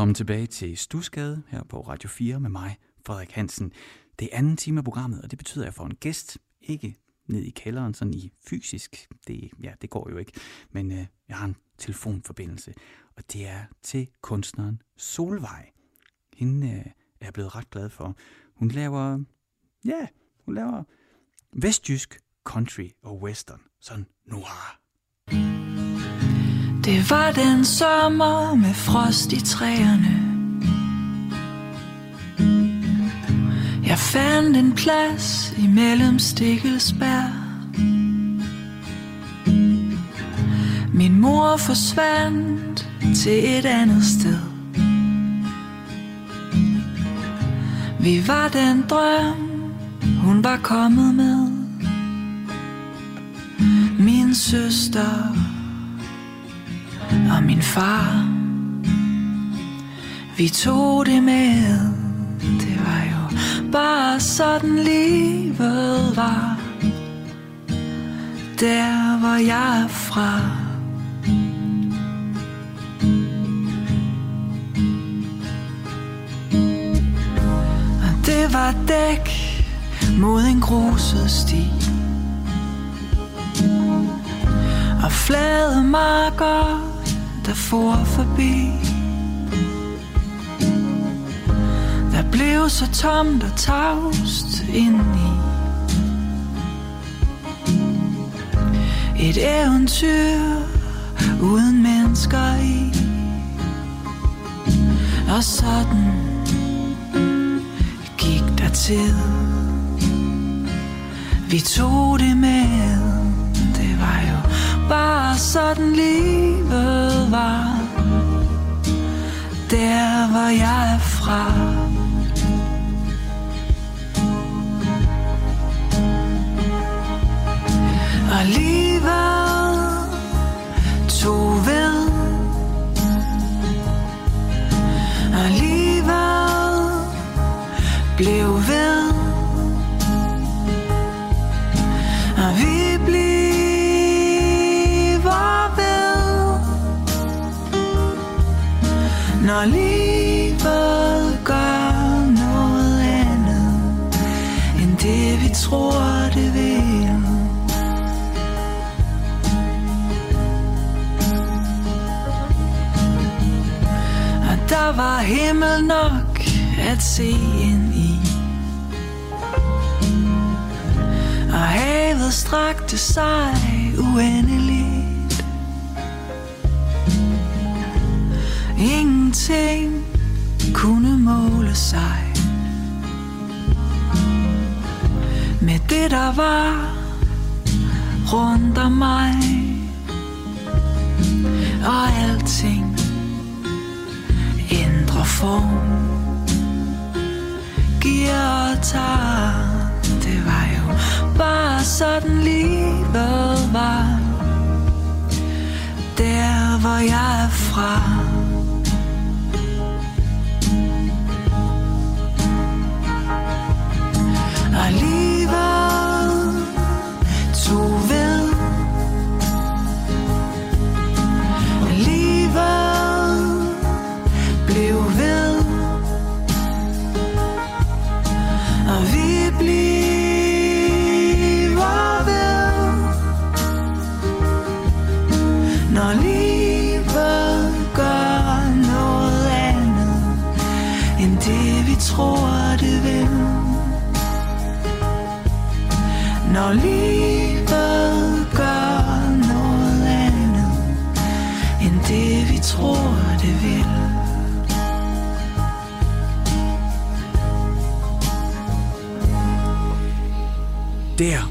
Velkommen tilbage til Stusgade her på Radio 4 med mig, Frederik Hansen. Det er anden time af programmet, og det betyder, at jeg får en gæst, ikke ned i kælderen, sådan i fysisk. Det, ja, det går jo ikke. Men øh, jeg har en telefonforbindelse, og det er til kunstneren Solvej. Hende øh, er jeg blevet ret glad for. Hun laver, ja, hun laver vestjysk country og western, sådan noir. Det var den sommer med frost i træerne. Jeg fandt en plads imellem stikkelsbær Min mor forsvandt til et andet sted. Vi var den drøm, hun var kommet med. Min søster og min far. Vi tog det med. Det var jo bare sådan livet var. Der hvor jeg er fra. Og det var dæk mod en gruset sti. Og flade marker der for forbi. Der blev så tomt og tavst indeni. Et eventyr uden mennesker i. Og sådan gik der tid. Vi tog det med bare sådan livet var. Der hvor jeg er fra. Og livet tog ved. Og livet blev ved. Når livet gør noget andet End det vi tror det vil. Og der var himmel nok at se ind i. Og havet strakte sig uendeligt. Ingenting kunne måle sig. Med det der var rundt om mig. Og alting ændrer form. Giver og tager Det var jo bare sådan livet var. Der hvor jeg er fra.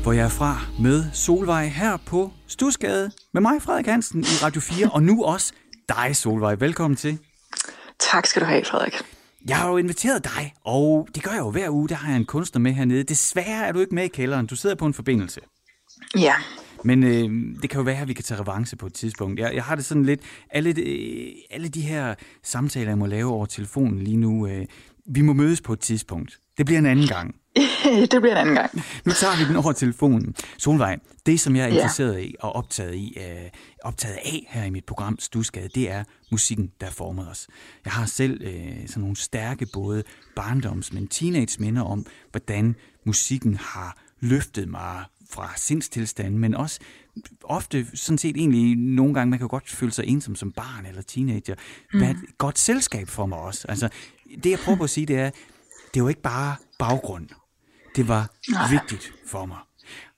Hvor jeg er fra, med Solvej her på Stusgade. Med mig, Frederik Hansen, i Radio 4, og nu også dig, Solvej. Velkommen til. Tak skal du have, Frederik. Jeg har jo inviteret dig, og det gør jeg jo hver uge. Der har jeg en kunstner med hernede. Desværre er du ikke med i kælderen. Du sidder på en forbindelse. Ja, Men øh, det kan jo være, at vi kan tage revanche på et tidspunkt. Jeg, jeg har det sådan lidt... Alle, de- alle de her samtaler, jeg må lave over telefonen lige nu... Øh, vi må mødes på et tidspunkt. Det bliver en anden gang. det bliver en anden gang. Nu tager vi den over telefonen. Solvej, det som jeg er Ja. interesseret i og optaget, i, øh, optaget af her i mit program Stusgade, det er musikken, der former os. Jeg har selv øh, sådan nogle stærke både barndoms, men teenage minder om, hvordan musikken har løftet mig fra sindstilstand, men også ofte sådan set egentlig nogle gange, man kan godt føle sig ensom som barn eller teenager. Hvad et godt selskab for mig også. Altså, det jeg prøver på at sige, det er, det er jo ikke bare baggrund. Det var vigtigt for mig.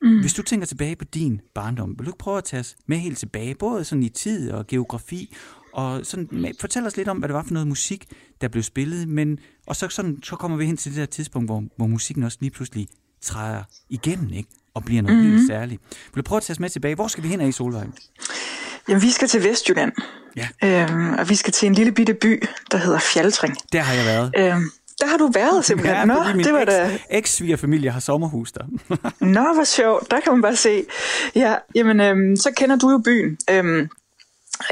Mm. Hvis du tænker tilbage på din barndom, vil du ikke prøve at tage os med helt tilbage, både sådan i tid og geografi, og sådan, med- fortæl os lidt om, hvad det var for noget musik, der blev spillet, men, og så, sådan, så kommer vi hen til det der tidspunkt, hvor, hvor musikken også lige pludselig træder igennem, ikke? og bliver noget mm-hmm. helt særligt. Vil du prøve at tage os med tilbage? Hvor skal vi hen af i Solvej? Jamen, vi skal til Vestjylland. Ja. Øhm, og vi skal til en lille bitte by, der hedder Fjaltring. Der har jeg været. Øhm, der har du været simpelthen. Nå, fordi min det var da... eks- eks-svigerfamilie har sommerhus der. Nå, hvor sjovt. Der kan man bare se. Ja, jamen, øhm, så kender du jo byen. Øhm,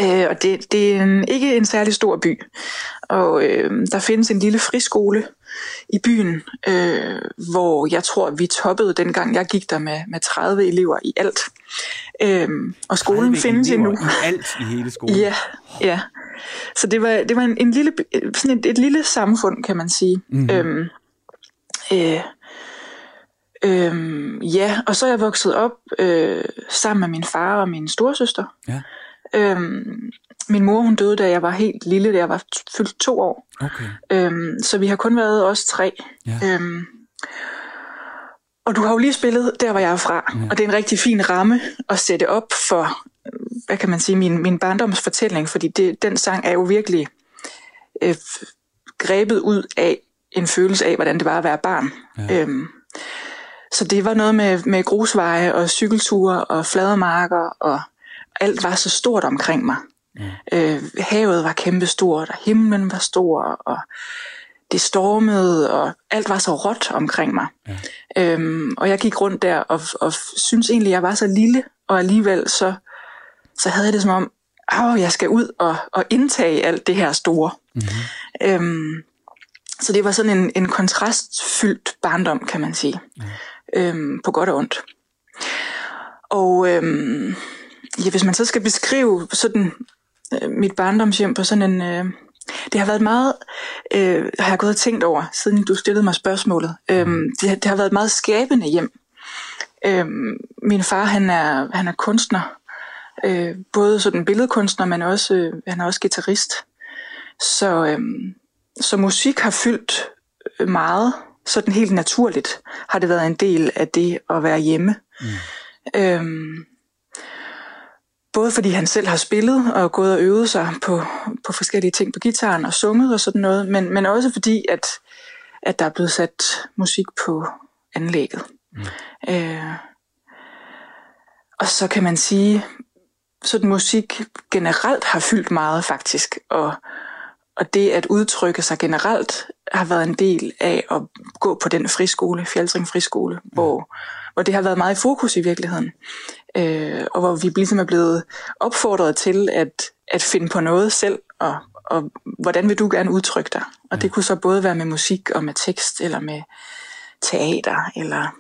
øh, og det, det er en, ikke en særlig stor by. Og øhm, der findes en lille friskole i byen, øh, hvor jeg tror, vi toppede dengang, jeg gik der med, med 30 elever i alt. Øhm, og skolen 30 findes endnu. I alt i hele skolen. Ja, ja. Så det var, det var en, en lille, sådan et, et lille samfund, kan man sige. Mhm. Mm-hmm. Øhm, øh, øhm, ja, og så er jeg vokset op øh, sammen med min far og min storesøster. Ja. Øhm, min mor hun døde, da jeg var helt lille, da jeg var fyldt to år. Okay. Øhm, så vi har kun været os tre. Ja. Øhm, og du har jo lige spillet der, hvor jeg er fra, ja. og det er en rigtig fin ramme at sætte op for, hvad kan man sige, min, min barndomsfortælling, fordi det, den sang er jo virkelig øh, grebet ud af en følelse af, hvordan det var at være barn. Ja. Øhm, så det var noget med, med grusveje og cykelture og flade marker, og alt var så stort omkring mig. Ja. Øh, havet var kæmpestort, og himlen var stor, og det stormede, og alt var så råt omkring mig. Ja. Øhm, og jeg gik rundt der og, og synes egentlig, jeg var så lille, og alligevel så, så havde jeg det som om, at jeg skal ud og, og indtage alt det her store. Mm-hmm. Øhm, så det var sådan en, en kontrastfyldt barndom, kan man sige. Mm. Øhm, på godt og ondt. Og øhm, ja, hvis man så skal beskrive sådan øh, mit barndomshjem på sådan en... Øh, det har været meget, øh, har jeg gået og tænkt over, siden du stillede mig spørgsmålet. Øhm, det, det har været et meget skabende hjem. Øhm, min far, han er, han er kunstner. Øh, både sådan billedkunstner, men også, øh, han er også guitarist. Så, øh, så musik har fyldt meget, sådan helt naturligt har det været en del af det at være hjemme. Mm. Øhm, både fordi han selv har spillet og gået og øvet sig på, på forskellige ting på gitaren og sunget og sådan noget, men, men også fordi, at, at der er blevet sat musik på anlægget. Mm. Øh, og så kan man sige, sådan musik generelt har fyldt meget faktisk, og, og det at udtrykke sig generelt har været en del af at gå på den friskole, Fjaltring Friskole, mm. hvor, hvor det har været meget i fokus i virkeligheden. Øh, og hvor vi ligesom er blevet opfordret til at, at finde på noget selv, og, og hvordan vil du gerne udtrykke dig? Og ja. det kunne så både være med musik og med tekst, eller med teater, eller,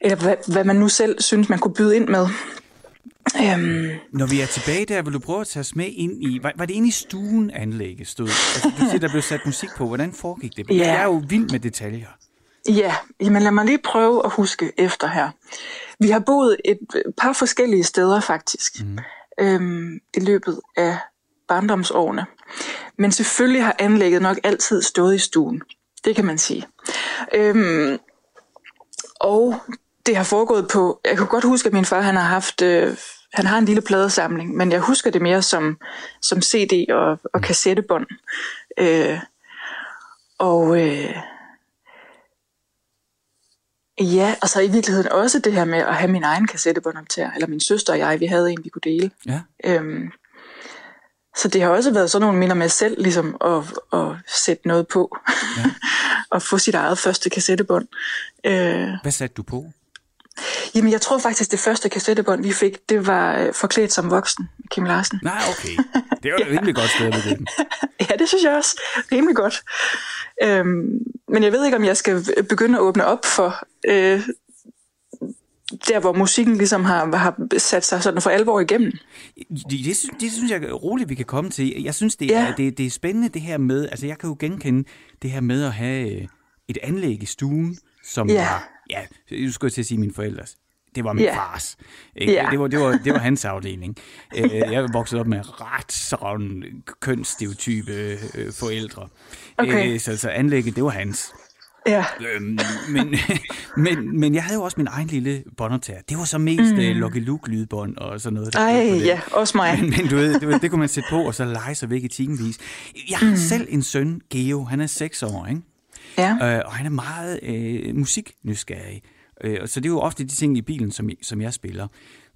eller hvad, hvad man nu selv synes, man kunne byde ind med. Øhm. Når vi er tilbage der, vil du prøve at tage os med ind i... Var, var det inde i stuen, anlægget stod? Altså, du siger, der blev sat musik på. Hvordan foregik det? Ja. Jeg er jo vild med detaljer. Ja, jamen lad mig lige prøve at huske efter her. Vi har boet et par forskellige steder faktisk, mm. øhm, i løbet af barndomsårene. Men selvfølgelig har anlægget nok altid stået i stuen. Det kan man sige. Øhm, og det har foregået på... Jeg kan godt huske, at min far han har haft... Øh, han har en lille pladesamling, men jeg husker det mere som, som CD og, og kassettebånd. Øh, og... Øh, Ja, og så i virkeligheden også det her med at have min egen kassettebåndoptager, eller min søster og jeg, vi havde en, vi kunne dele. Ja. Øhm, så det har også været sådan nogle minder med selv, ligesom at, at sætte noget på, ja. og få sit eget første kassettebånd. Øh, Hvad satte du på? Jamen, jeg tror faktisk, det første kassettebånd, vi fik, det var øh, forklædt som voksen, Kim Larsen. Nej, okay. Det var et rimelig godt sted ved den. Ja, det synes jeg også. Rimelig godt. Øhm, men jeg ved ikke, om jeg skal begynde at åbne op for øh, der, hvor musikken ligesom har, har sat sig sådan for alvor igennem. Det, det, sy- det synes jeg er roligt, vi kan komme til. Jeg synes, det er, Ja. det, det er spændende det her med, altså jeg kan jo genkende det her med at have øh, et anlæg i stuen, som Ja. var, ja, nu skulle jeg til at sige mine forældres. Det var min Ja. fars. Ikke? Ja. Det, var, det, var, det var hans afdeling. Øh, Jeg voksede op med ret sådan kønsstereotype øh, forældre. Okay. Øh, Så, så anlægget, det var hans. Ja, Øhm, men, men, men jeg havde jo også min egen lille båndoptager. Det var så mest mm. uh, Lucky Luke-lydbånd og sådan noget. der ej, ja, også mig. Men, men du ved, det, det kunne man sætte på, og så lege sig væk i timevis. Jeg har mm. selv en søn, Geo, han er 6 år, ikke? Ja, Øh, og han er meget øh, musiknysgerrig. Øh, så det er jo ofte de ting i bilen, som, som jeg spiller.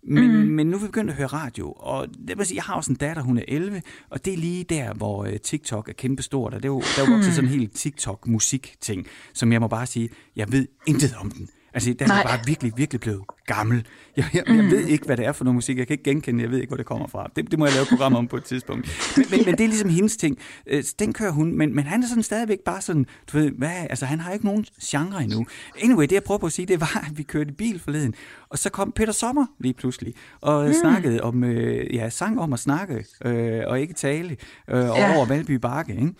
Men, mm. men nu er vi begyndt at høre radio, og det vil sige, jeg har også en datter, hun er 11, og det er lige der, hvor øh, TikTok er kæmpestort, og det er jo, der er jo vokset sådan en helt TikTok-musik-ting, som jeg må bare sige, jeg ved intet om den. Altså, den er Nej. bare virkelig, virkelig blevet gammel. Jeg, jeg, jeg ved ikke, hvad det er for noget musik. Jeg kan ikke genkende, jeg ved ikke, hvor det kommer fra. Det, det må jeg lave et program om på et tidspunkt. Men, men, men det er ligesom hendes ting. Øh, Den kører hun, men, men han er sådan stadigvæk bare sådan, du ved, hvad, altså han har ikke nogen genre endnu. Anyway, det jeg prøver på at sige, det var, at vi kørte i bil forleden, og så kom Peter Sommer lige pludselig, og mm. snakkede om, øh, ja, sang om at snakke, øh, og ikke tale, øh, Ja. over Valby Bakke, ikke?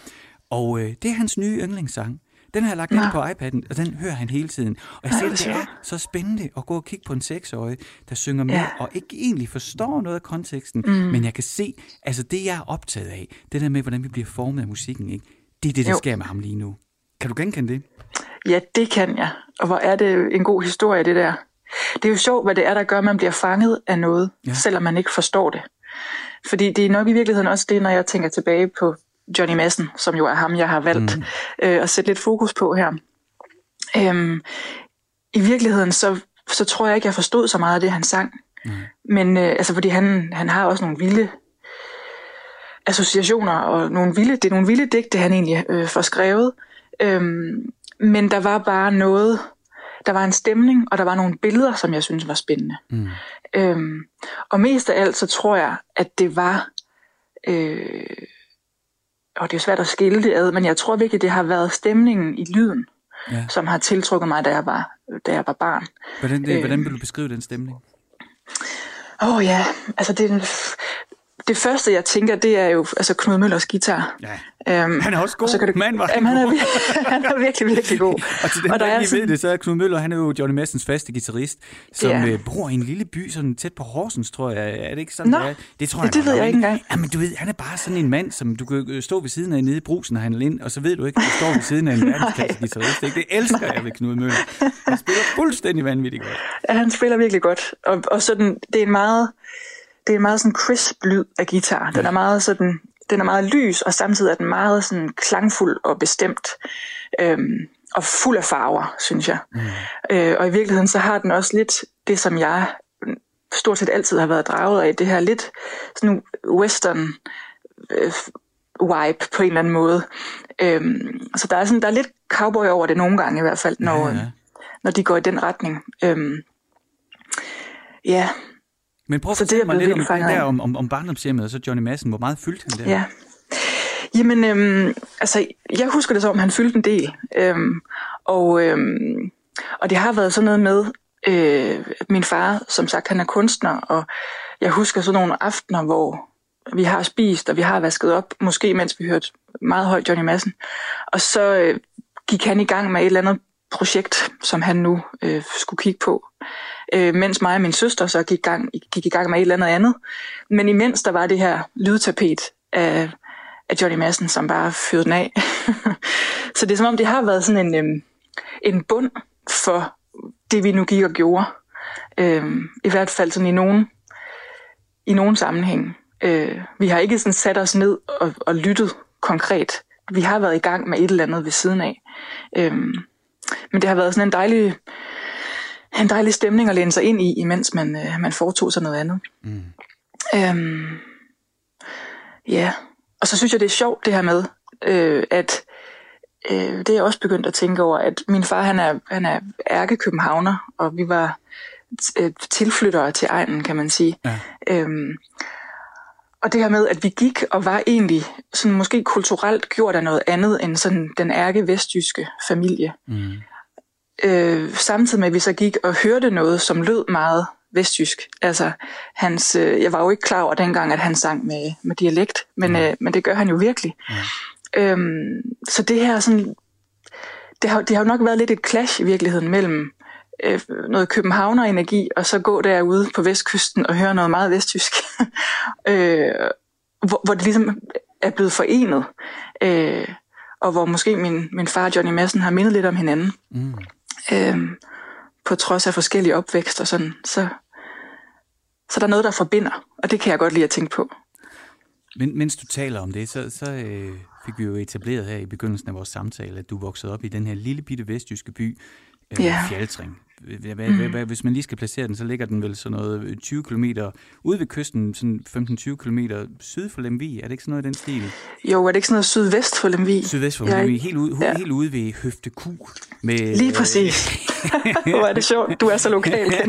Og øh, det er hans nye yndlingssang. Den har jeg lagt ind på iPad'en, og den hører han hele tiden. Og jeg siger, det er så spændende at gå og kigge på en seksårig, der synger med, Ja. og ikke egentlig forstår noget af konteksten, mm. men jeg kan se, altså det jeg er optaget af, det der med, hvordan vi bliver formet af musikken, ikke? det er det, der Jo. sker med ham lige nu. Kan du genkende det? ja, det kan jeg. Og hvor er det en god historie, det der. Det er jo sjovt, hvad det er, der gør, at man bliver fanget af noget, ja. selvom man ikke forstår det. Fordi det er nok i virkeligheden også det, når jeg tænker tilbage på Johnny Madsen, som jo er ham, jeg har valgt mm. øh, at sætte lidt fokus på her. Øhm, I virkeligheden, så, så tror jeg ikke, jeg forstod så meget af det, han sang. Mm. Men øh, altså, fordi han, han har også nogle vilde associationer, og nogle vilde, det er nogle vilde digte, han egentlig øh, får skrevet. Øhm, men der var bare noget, der var en stemning, og der var nogle billeder, som jeg synes var spændende. Mm. Øhm, og mest af alt, så tror jeg, at det var, øh, og det er jo svært at skille det ad, men jeg tror virkelig, det har været stemningen i lyden, Ja. som har tiltrukket mig, da jeg var, da jeg var barn. Hvordan, det, hvordan vil du beskrive den stemning? Åh oh, ja, altså det, det første, jeg tænker, det er jo altså Knud Møllers guitar. Ja. Øhm, Han er også god. og så kan det, Mand, han jamen, han, er, han er virkelig, virkelig god. Og til dem, og der, der er ikke lige ved sådan, det, så er Knud Møller, han er jo Johnny Madsens faste guitarist, som øh, bor i en lille by sådan tæt på Horsens, tror jeg. Er det ikke sådan, Nå, det er? Det tror ja, jeg det ved jeg ikke engang. Jamen, du ved, han er bare sådan en mand, som du kan stå ved siden af nede i brusen og handle ind, og så ved du ikke, at du står ved siden af en verdensklasse guitarist. Ikke? Det elsker jeg ved Knud Møller. Han spiller fuldstændig vanvittigt godt. Ja, han spiller virkelig godt. Og, og sådan, det er en meget, det er en meget sådan crisp lyd af guitar. Den er meget sådan, den er meget lys, og samtidig er den meget sådan klangfuld og bestemt. Øhm, og fuld af farver, synes jeg. Mm. Øh, og i virkeligheden så har den også lidt det, som jeg stort set altid har været draget af, det her lidt sådan western øh, vibe på en eller anden måde. Øhm, så der er, sådan, der er lidt cowboy over det nogle gange i hvert fald, når, Ja, ja. når de går i den retning. Øhm, ja, Men prøv at Så det er fortælle mig lidt om, der om, om, om barndomshjemmet og så Johnny Madsen. Hvor meget fyldte han der? ja. Jamen, øhm, altså, jeg husker det som, om han fyldte en del. Øhm, og, øhm, og det har været sådan noget med, øh, min far, som sagt, han er kunstner, og jeg husker sådan nogle aftener, hvor vi har spist, og vi har vasket op, måske mens vi hørte meget højt Johnny Madsen. Og så øh, gik han i gang med et eller andet projekt, som han nu øh, skulle kigge på. Øh, mens mig og min søster så gik, gang, gik i gang med et eller andet andet. Men imens der var det her lydtapet af, af Johnny Madsen, som bare fyrede den af. så det er som om, det har været sådan en, øh, en bund for det, vi nu gik og gjorde. Øh, I hvert fald sådan i nogen, i nogen sammenhæng. Øh, vi har ikke sådan sat os ned og, og lyttet konkret. Vi har været i gang med et eller andet ved siden af. Øh, men det har været sådan en dejlig, en dejlig stemning at læne sig ind i, imens man, øh, man foretog sig noget andet. Mm. Øhm, ja, og så synes jeg, det er sjovt det her med, øh, at øh, det er jeg også begyndt at tænke over, at min far han er, han er ærkekøbenhavner, og vi var øh, tilflyttere til egnen, kan man sige. Ja. Øhm, og det her med, at vi gik og var egentlig sådan måske kulturelt gjort af noget andet end sådan den ærke vestjyske familie. Mm. Øh, samtidig med, at vi så gik og hørte noget, som lød meget vestjysk. Altså, hans, øh, jeg var jo ikke klar over dengang, at han sang med, med dialekt, men, mm. øh, men det gør han jo virkelig. Mm. Øhm, så det her sådan, det har, det har jo nok været lidt et clash i virkeligheden mellem øh, noget københavner-energi, og så gå derude på vestkysten og høre noget meget vestjysk, øh, hvor, hvor det ligesom er blevet forenet. Øh, og hvor måske min, min far Johnny Madsen har mindet lidt om hinanden. Mm. Øh, på trods af forskellige opvækst og sådan. Så, så der er noget, der forbinder, og det kan jeg godt lide at tænke på. Men, mens du taler om det, så, så øh, fik vi jo etableret her i begyndelsen af vores samtale, at du voksede op i den her lille bitte vestjyske by, øh, ja. Fjaltring. Mm. Hvis man lige skal placere den, så ligger den vel sådan noget 20 øh, km ude ved kysten, sådan 15-20 km syd for Lemvig. Er det ikke sådan noget i den stil? Jo, er det ikke sådan noget sydvest for Lemvig? Sydvest for Lemvig, helt, ude, ja. helt ude ved Høfte Q. Med, lige præcis. Hvor er det sjovt, du er så lokal.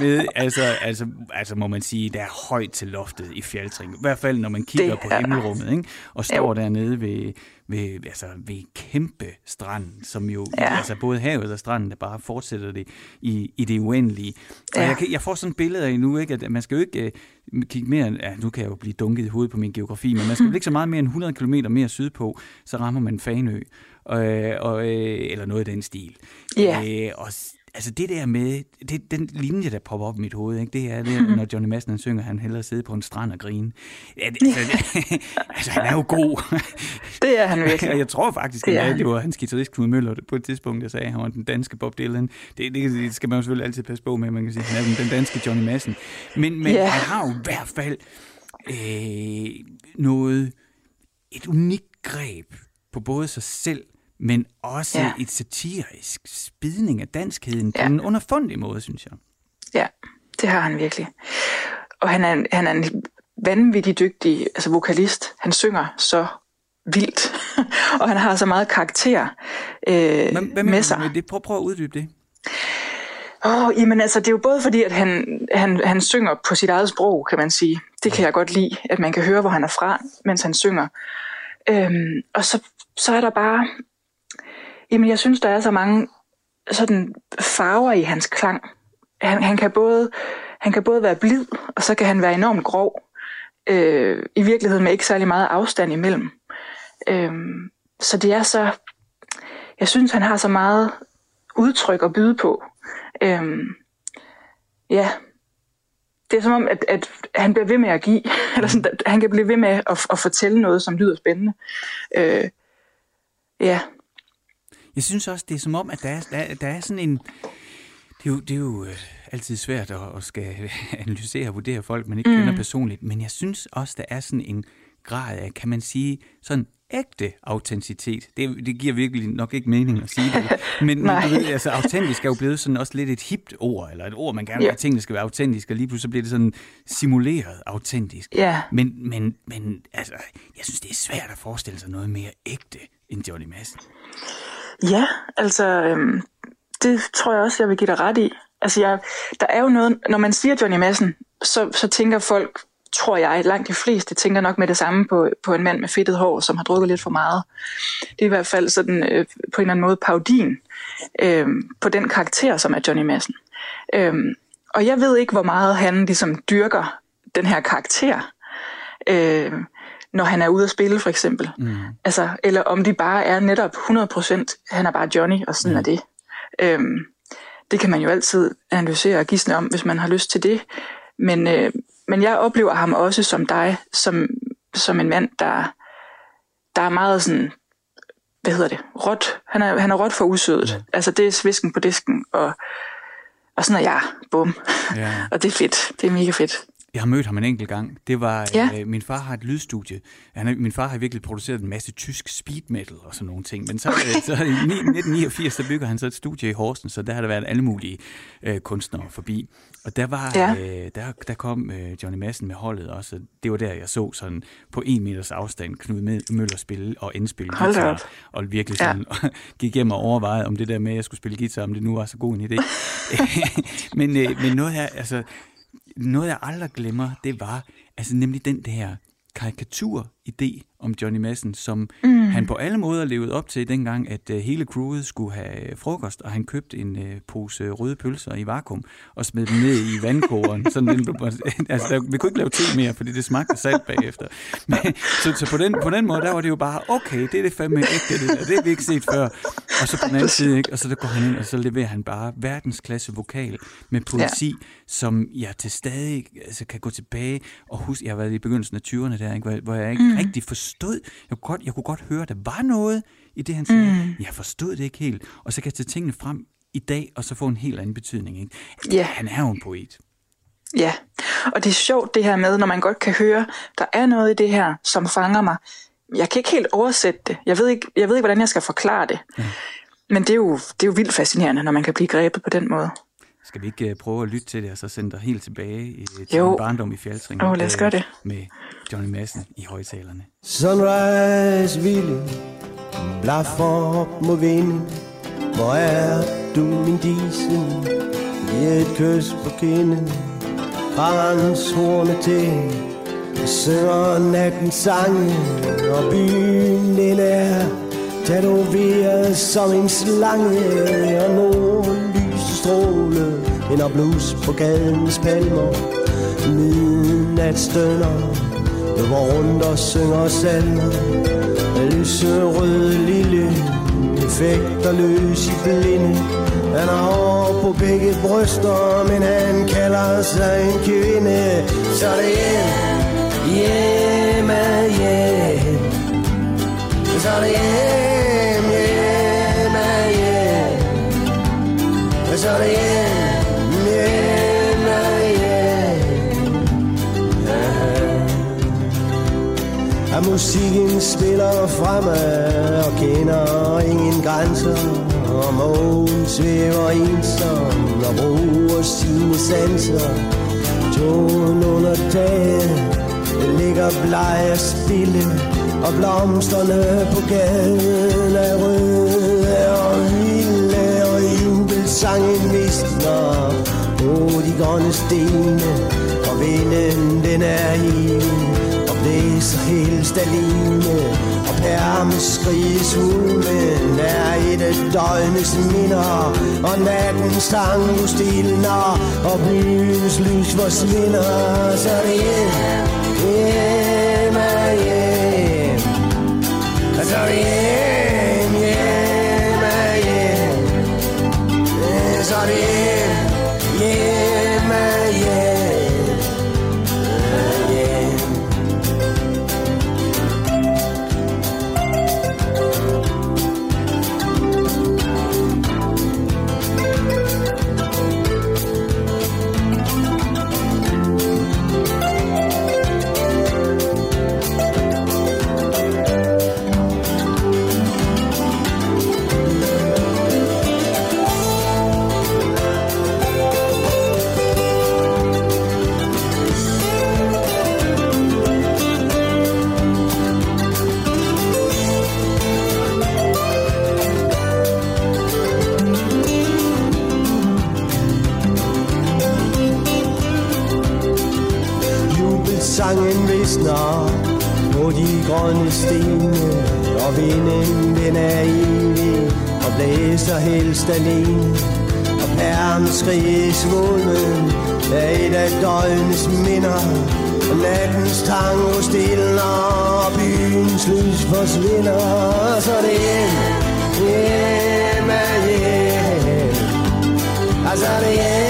med, altså, altså, altså må man sige, der er højt til loftet i Fjaltring. I hvert fald, når man kigger det, på himmelrummet, ikke? og står jo. dernede ved, ved, altså, ved kæmpe strand, som jo, ja. altså både havet og stranden, der bare fortsætter det i, i det uendelige. Og ja. jeg, jeg får sådan et billede af nu, ikke, at man skal jo ikke uh, kigge mere, ja, nu kan jeg jo blive dunket i hovedet på min geografi, men man skal jo ikke så meget mere end 100 km mere sydpå, så rammer man Fanø, øh, og, øh, eller noget af den stil. Ja. Øh, og altså det der med, det, den linje, der popper op i mit hoved, ikke, det er det, når Johnny Madsen han synger, han hellere sidde på en strand og grine. Ja, det, altså, det, altså, han er jo god. Det er han virkelig. Jeg tror faktisk, det, at det var hans guitarist Knud Møller på et tidspunkt, der sagde, at han var den danske Bob Dylan. Det, det, det skal man jo selvfølgelig altid passe på med, man kan sige, han er den danske Johnny Madsen. Men, men yeah. han har jo i hvert fald øh, noget, et unikt greb på både sig selv men også ja. et satirisk spidning af danskheden ja. på en underfundig måde, synes jeg. Ja, det har han virkelig. Og han er, han er en vanvittig dygtig altså vokalist. Han synger så vildt, og han har så meget karakter øh, Men, hvad med sig. Det? Prøv, prøv at uddybe det. Åh, oh, jamen altså, det er jo både fordi, at han, han, han synger på sit eget sprog, kan man sige. Det kan jeg godt lide, at man kan høre, hvor han er fra, mens han synger. Øhm, og så, så er der bare Jamen, jeg synes, der er så mange sådan farver i hans klang. Han, han, kan, både, han kan både være blid, og så kan han være enormt grov. Øh, I virkeligheden med ikke særlig meget afstand imellem. Øh, så det er så... Jeg synes, han har så meget udtryk at byde på. Øh, ja, det er som om, at, at han bliver ved med at give, eller sådan, at han kan blive ved med at, at fortælle noget, som lyder spændende. Øh, ja, jeg synes også, det er som om, at der er, der, der er sådan en... Det er jo, det er jo øh, altid svært at, at skal analysere og vurdere folk, man ikke mm. kender personligt, men jeg synes også, der er sådan en grad af, kan man sige, sådan ægte autenticitet. Det, det giver virkelig nok ikke mening at sige det. Men, men du ved, altså, autentisk er jo blevet sådan også lidt et hipt ord, eller et ord, man gerne vil have, at tingene skal være autentiske, og lige pludselig bliver det sådan simuleret autentisk. Ja. Men, men, men altså, jeg synes, det er svært at forestille sig noget mere ægte end Johnny Madsen. Ja, altså, øhm, det tror jeg også, jeg vil give dig ret i. Altså, jeg, der er jo noget, når man siger Johnny Madsen, så, så tænker folk, tror jeg, langt de fleste tænker nok med det samme på, på en mand med fedtet hår, som har drukket lidt for meget. Det er i hvert fald sådan øh, på en eller anden måde paudin øh, på den karakter, som er Johnny Madsen. Øh, og jeg ved ikke, hvor meget han ligesom dyrker den her karakter. Øh, når han er ude at spille for eksempel. Mm. Altså, eller om de bare er netop 100%, han er bare Johnny, og sådan mm. er det. Øhm, det kan man jo altid analysere og gisne om, hvis man har lyst til det. Men, øh, men jeg oplever ham også som dig, som, som en mand, der, der er meget sådan, hvad hedder det, råt. Han er, han er råt for usødet. Mm. Altså det er svisken på disken, og, og sådan er jeg. Bum. Yeah. og det er fedt. Det er mega fedt. Jeg har mødt ham en enkelt gang. Det var, ja. øh, min far har et lydstudie. Han, min far har virkelig produceret en masse tysk speed metal og sådan nogle ting. Men så, øh, så i 1989, så bygger han så et studie i Horsens, så der har der været alle mulige øh, kunstnere forbi. Og der var, ja. øh, der, der kom øh, Johnny Madsen med holdet også. Det var der, jeg så sådan på en meters afstand Knud Møller spille og indspille guitar. Og virkelig sådan ja. gik hjem og overvejede om det der med, at jeg skulle spille guitar, om det nu var så god en idé. men, øh, men noget her, altså noget jeg aldrig glemmer, det var altså nemlig den der karikatur, karikatur-idé om Johnny Madsen, som mm. han på alle måder levede op til dengang, at uh, hele crewet skulle have frokost, og han købte en uh, pose røde pølser i vakuum og smed dem ned i vandkogeren. Sådan den, altså, der, vi kunne ikke lave te mere, fordi det smagte salt bagefter. Men, så så på, den, på den måde, der var det jo bare, okay, det er det fandme ikke, det, det, der. det har vi ikke set før. Og så på den anden side, ikke? og så der går han ind, og så leverer han bare verdensklasse vokal med poesi, ja. som jeg til stadig altså, kan gå tilbage og huske, jeg har været i begyndelsen af 20'erne der, ikke? Hvor, hvor jeg ikke mm. Rigtig forstod, jeg kunne, godt, jeg kunne godt høre, at der var noget i det, han sagde. Mm. Jeg forstod det ikke helt. Og så kan jeg tage tingene frem i dag, og så få en helt anden betydning. Ikke? Ja. Han er jo en poet. Ja, og det er sjovt det her med, når man godt kan høre, der er noget i det her, som fanger mig. Jeg kan ikke helt oversætte det. Jeg ved ikke, jeg ved ikke hvordan jeg skal forklare det. Ja. Men det er, jo, det er jo vildt fascinerende, når man kan blive grebet på den måde. Skal vi ikke uh, prøve at lytte til det, og så sende dig helt tilbage i, til jo. barndom i Fjaltring? Oh, lad os gøre det. Med Johnny Madsen i højtalerne. Sunrise ville blaffer op mod vinden. Hvor er du, min disen? Giv et kys på kinden. Hans horne til. Synger natten sange, og byen den er tatoveret som en slange, og nogen stråle Ender blus på gadens palmer. Midnat stønner Løber rundt og synger salmer. Lyserød lille Effekter løs i blinde. Han har hår på begge bryster Men han kalder sig en kvinde. Så det er hjem, hjem, hjem. Så det er så det hjem, end, hjem. At musikken spiller fremad og kender ingen grænser Og mågen svæver ensom og bruger sine sanser. Tågen under dagen, den ligger bleg og stille Og blomsterne på gaden er røde sangen visner. På de grønne stene Og vinden den er i. Og blæser helt staline, Og pærme skriges ulven er et af døgnets minder. Og nattens sang stilner Og byens lys forsvinder. Så det er hjem er hjem. Så det hjem, de grønne stene Og vinden den er evig og blæser helst alene. Og pærmen skriges svulmen er et af døgnets minder Og nattens tango stiller og byens lys forsvinder. Så det er hjem, hjem er hjem. Altså det er hjem,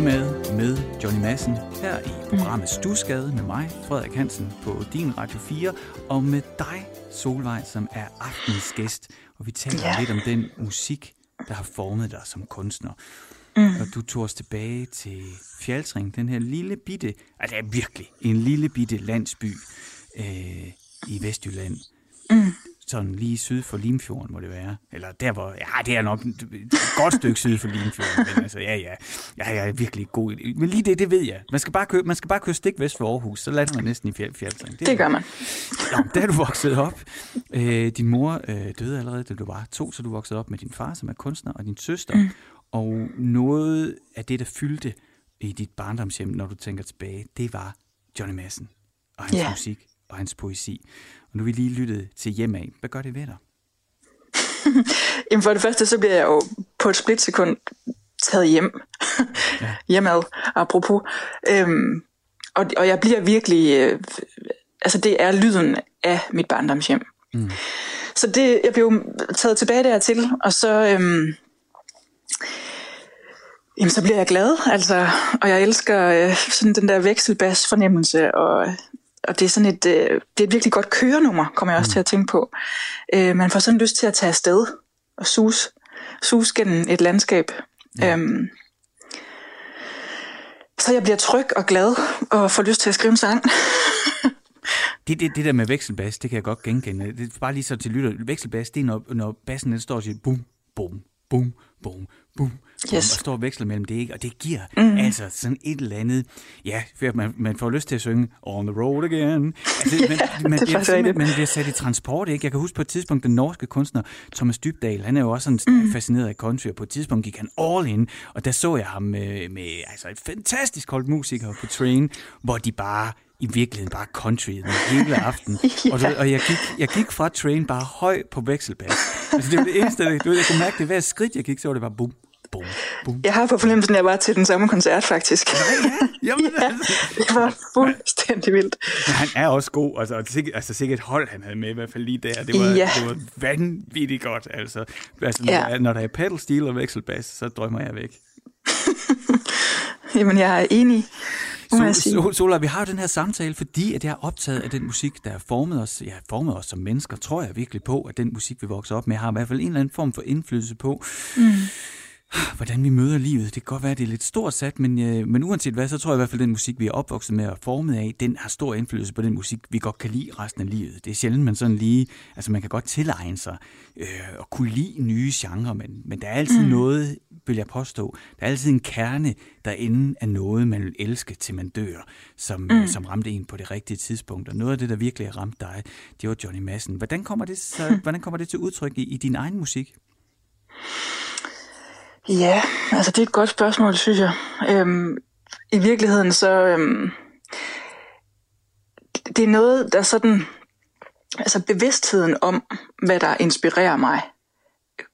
Hjemad med Johnny Madsen her i programmet Stusgade med mig, Frederik Hansen, på din Radio 4, og med dig, Solvej, som er aftens gæst. Og vi taler Ja. lidt om den musik, der har formet dig som kunstner. Mm. Og du tog os tilbage til Fjaltring, den her lille bitte, altså det er virkelig en lille bitte landsby øh, i Vestjylland, mm. Sådan lige syd for Limfjorden, må det være. Eller der, hvor... Ja, det er nok et godt stykke syd for Limfjorden. Men altså, ja, ja. Ja, jeg er virkelig god. Men lige det, det ved jeg. Man skal bare køre, man skal bare køre stik vest for Aarhus, så lander man næsten i fjeld, fjeldseng. Det gør man. Nå, der er du vokset op. Øh, din mor øh, døde allerede, da du var to, så du voksede op med din far, som er kunstner, og din søster. Mm. Og noget af det, der fyldte i dit barndomshjem, når du tænker tilbage, det var Johnny Madsen og hans Ja. musik og hans poesi. Og nu vi lige lyttet til hjem af. Hvad gør det ved dig? Jamen for det første, så bliver jeg jo på et splitsekund taget hjem. Ja. Hjemad, apropos. Øhm, og, og jeg bliver virkelig... Øh, altså, det er lyden af mit barndomshjem. Mm. Så det, jeg blev taget tilbage dertil, og så... Øhm, Jamen, så bliver jeg glad, altså, og jeg elsker øh, sådan den der vekselbas fornemmelse, og, og det er sådan et, øh, det er et virkelig godt kørenummer, kommer jeg også mm. til at tænke på. Øh, man får sådan lyst til at tage afsted og sus, sus gennem et landskab. Ja. Øhm, så jeg bliver tryg og glad og får lyst til at skrive en sang. Det, det, det der med vekselbas, det kan jeg godt genkende. Det er bare lige så til lytter. Vekselbas, det er, når, når bassen den står og siger bum, bum, bum, bum, bum. Yes. Og står og veksler mellem det, ikke? Og det giver mm. altså sådan et eller andet... Ja, for man, man får lyst til at synge On the road again. Altså, Ja, man, det er man, bliver man bliver sat i transport, ikke? Jeg kan huske på et tidspunkt, den norske kunstner Thomas Dybdal, han er jo også sådan mm. fascineret af country, og på et tidspunkt gik han all in, og der så jeg ham med, med altså et fantastisk hold musikere på Train, hvor de bare i virkeligheden bare country hele aften. Ja. og, du, og jeg, gik, jeg gik fra Train bare høj på vekselbas. Altså, det var det eneste, du ved, jeg kunne mærke det. Hver skridt, jeg gik, så var det bare bum, bum, bum. Jeg har på fornemmelsen, at jeg var til den samme koncert, faktisk. Jamen, ja, det var fuldstændig vildt. Men han er også god. Altså, og sikkert, altså sikkert hold, han havde med, i hvert fald lige der. Det var, Ja. det var vanvittigt godt. Altså, altså når, Ja. der er- når der er pedal steel og vekselbas, så drømmer jeg væk. Jamen, jeg er enig, sige. så, Sola, vi har jo den her samtale, fordi at jeg er optaget af den musik, der har formet os, ja, formet os som mennesker, tror jeg virkelig på, at den musik, vi vokser op med, har i hvert fald en eller anden form for indflydelse på, mm. Hvordan vi møder livet. Det kan godt være, at det er lidt stort sat, men, øh, men uanset hvad, så tror jeg i hvert fald, at den musik, vi er opvokset med og formet af, den har stor indflydelse på den musik, vi godt kan lide resten af livet. Det er sjældent, man sådan lige, altså man kan godt tilegne sig øh, og kunne lide nye genrer, men, men der er altid mm. noget, vil jeg påstå, der er altid en kerne derinde af noget, man vil elske, til man dør, som, mm. som ramte en på det rigtige tidspunkt. Og noget af det, der virkelig har ramt dig, det var Johnny Madsen. Hvordan kommer det, så, hvordan kommer det til udtryk i, i din egen musik? Ja, altså det er et godt spørgsmål, synes jeg. Øhm, I virkeligheden så... Øhm, det er noget, der sådan... Altså bevidstheden om, hvad der inspirerer mig,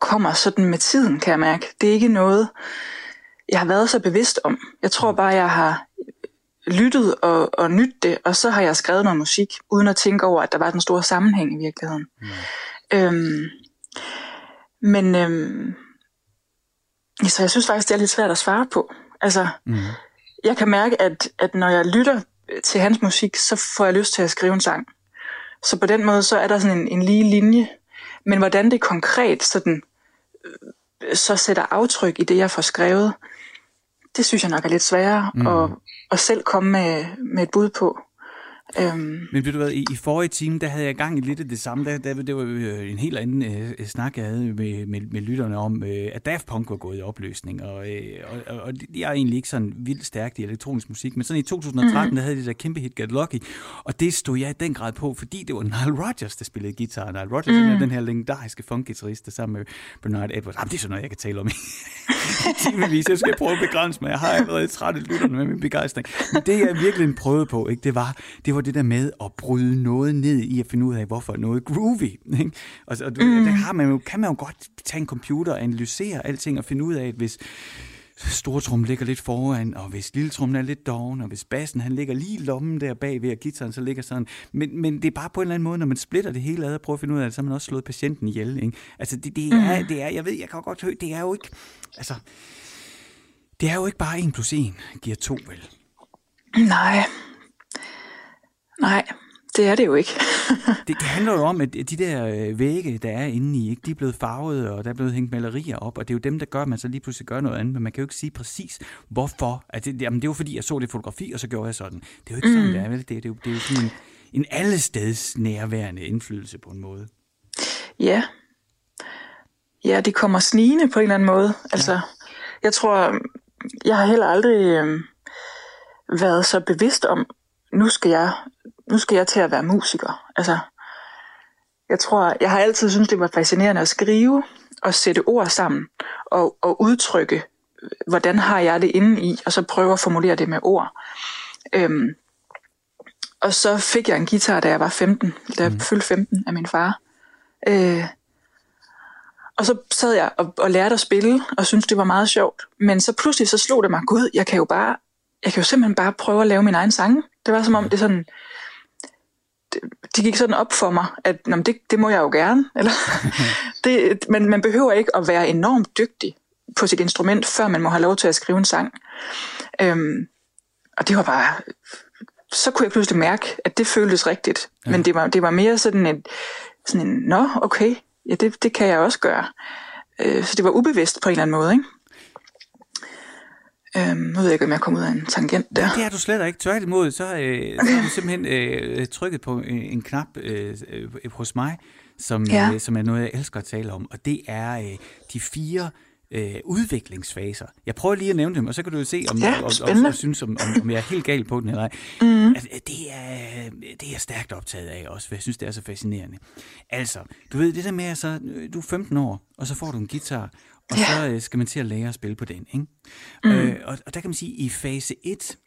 kommer sådan med tiden, kan jeg mærke. Det er ikke noget, jeg har været så bevidst om. Jeg tror bare, jeg har lyttet og, og nydt det, og så har jeg skrevet noget musik, uden at tænke over, at der var den store sammenhæng i virkeligheden. Mm. Øhm, men øhm, så jeg synes faktisk, det er lidt svært at svare på. Altså, mm. jeg kan mærke, at, at når jeg lytter til hans musik, så får jeg lyst til at skrive en sang. Så på den måde, så er der sådan en, en lige linje. Men hvordan det konkret sådan, øh, så sætter aftryk i det, jeg får skrevet, det synes jeg nok er lidt sværere mm. at, at selv komme med, med et bud på. Øhm, Men ved du hvad, i, i forrige time, der havde jeg gang i lidt af det samme. Der, der, det var jo en helt anden øh, snak, jeg havde med, med, med lytterne om, øh, at Daft Punk var gået i opløsning. Og, øh, og, og, jeg er egentlig ikke sådan vildt stærkt i elektronisk musik, men sådan i 2013, mm-hmm. der havde de der kæmpe hit Get Lucky, og det stod jeg i den grad på, fordi det var Nile Rodgers, der spillede guitar. Nile Rodgers mm. er den her legendariske funkguitarist, der sammen med Bernard Edwards. Jamen, det er sådan noget, jeg kan tale om i timevis. Jeg skal prøve at begrænse mig. Jeg har allerede trættet lytterne med min begejstring. Men det, jeg virkelig prøvede på, ikke, det, var, det var det der med at bryde noget ned i at finde ud af, hvorfor noget er groovy. Ikke? Og, og mm. der har man jo, kan man jo godt tage en computer og analysere alting og finde ud af, at hvis stortrummen ligger lidt foran, og hvis lilletrummen er lidt doven, og hvis bassen han ligger lige lommen der bag ved, og gitaren så ligger sådan. Men, men det er bare på en eller anden måde, når man splitter det hele ad og prøver at finde ud af det, så har man også slået patienten ihjel. Ikke? Altså det, det, er, det er, jeg ved, jeg kan godt høre, det er jo ikke, altså, det er jo ikke bare 1 plus 1 giver 2, vel? nej. Nej, det er det jo ikke. Det, det handler jo om, at de der øh, vægge, der er inde i, ikke, de er blevet farvet, og der er blevet hængt malerier op, og det er jo dem, der gør, at man så lige pludselig gør noget andet, men man kan jo ikke sige præcis, hvorfor. At det, jamen, det er jo fordi, jeg så det fotografi, og så gjorde jeg sådan. Det er jo ikke sådan, mm. det er, vel? Det, det, er jo, det er jo sådan en, en allesteds nærværende indflydelse på en måde. Ja. Ja, det kommer snigende på en eller anden måde. Altså, ja. jeg tror, jeg har heller aldrig øh, været så bevidst om, nu skal jeg, nu skal jeg til at være musiker. Altså, jeg tror, jeg har altid syntes, det var fascinerende at skrive og sætte ord sammen og, og udtrykke, hvordan har jeg det inde i, og så prøve at formulere det med ord. Øhm, og så fik jeg en guitar, da jeg var 15, da jeg mm. fyldte 15 af min far. Øh, og så sad jeg og, og lærte at spille, og syntes, det var meget sjovt. Men så pludselig så slog det mig, gud, jeg kan jo bare, jeg kan jo simpelthen bare prøve at lave min egen sange. Det var som om det sådan, det, det gik sådan op for mig, at nå, det, det må jeg jo gerne. Eller, det, men man behøver ikke at være enormt dygtig på sit instrument, før man må have lov til at skrive en sang. Øhm, og det var bare, så kunne jeg pludselig mærke, at det føltes rigtigt. Ja. Men det var, det var mere sådan en, sådan en, nå, okay, ja, det, det kan jeg også gøre. Øh, så det var ubevidst på en eller anden måde, ikke? Øhm, nu ved jeg ikke, om jeg kom ud af en tangent der. Det er du slet ikke. Tværtimod, så, øh, så har du simpelthen øh, trykket på en, knap øh, øh, hos mig, som, ja. øh, som er noget, jeg elsker at tale om. Og det er øh, de fire øh, udviklingsfaser. Jeg prøver lige at nævne dem, og så kan du jo se, om, ja, og, og, og, synes, om, om, om jeg er helt gal på den eller ej. Mm. Altså, det, er, det er jeg stærkt optaget af også, for jeg synes, det er så fascinerende. Altså, du ved, det der med, at så, du er 15 år, og så får du en guitar, og ja. så øh, skal man til at lære at spille på den. Ikke? Mm. Øh, og, og der kan man sige, at i fase 1,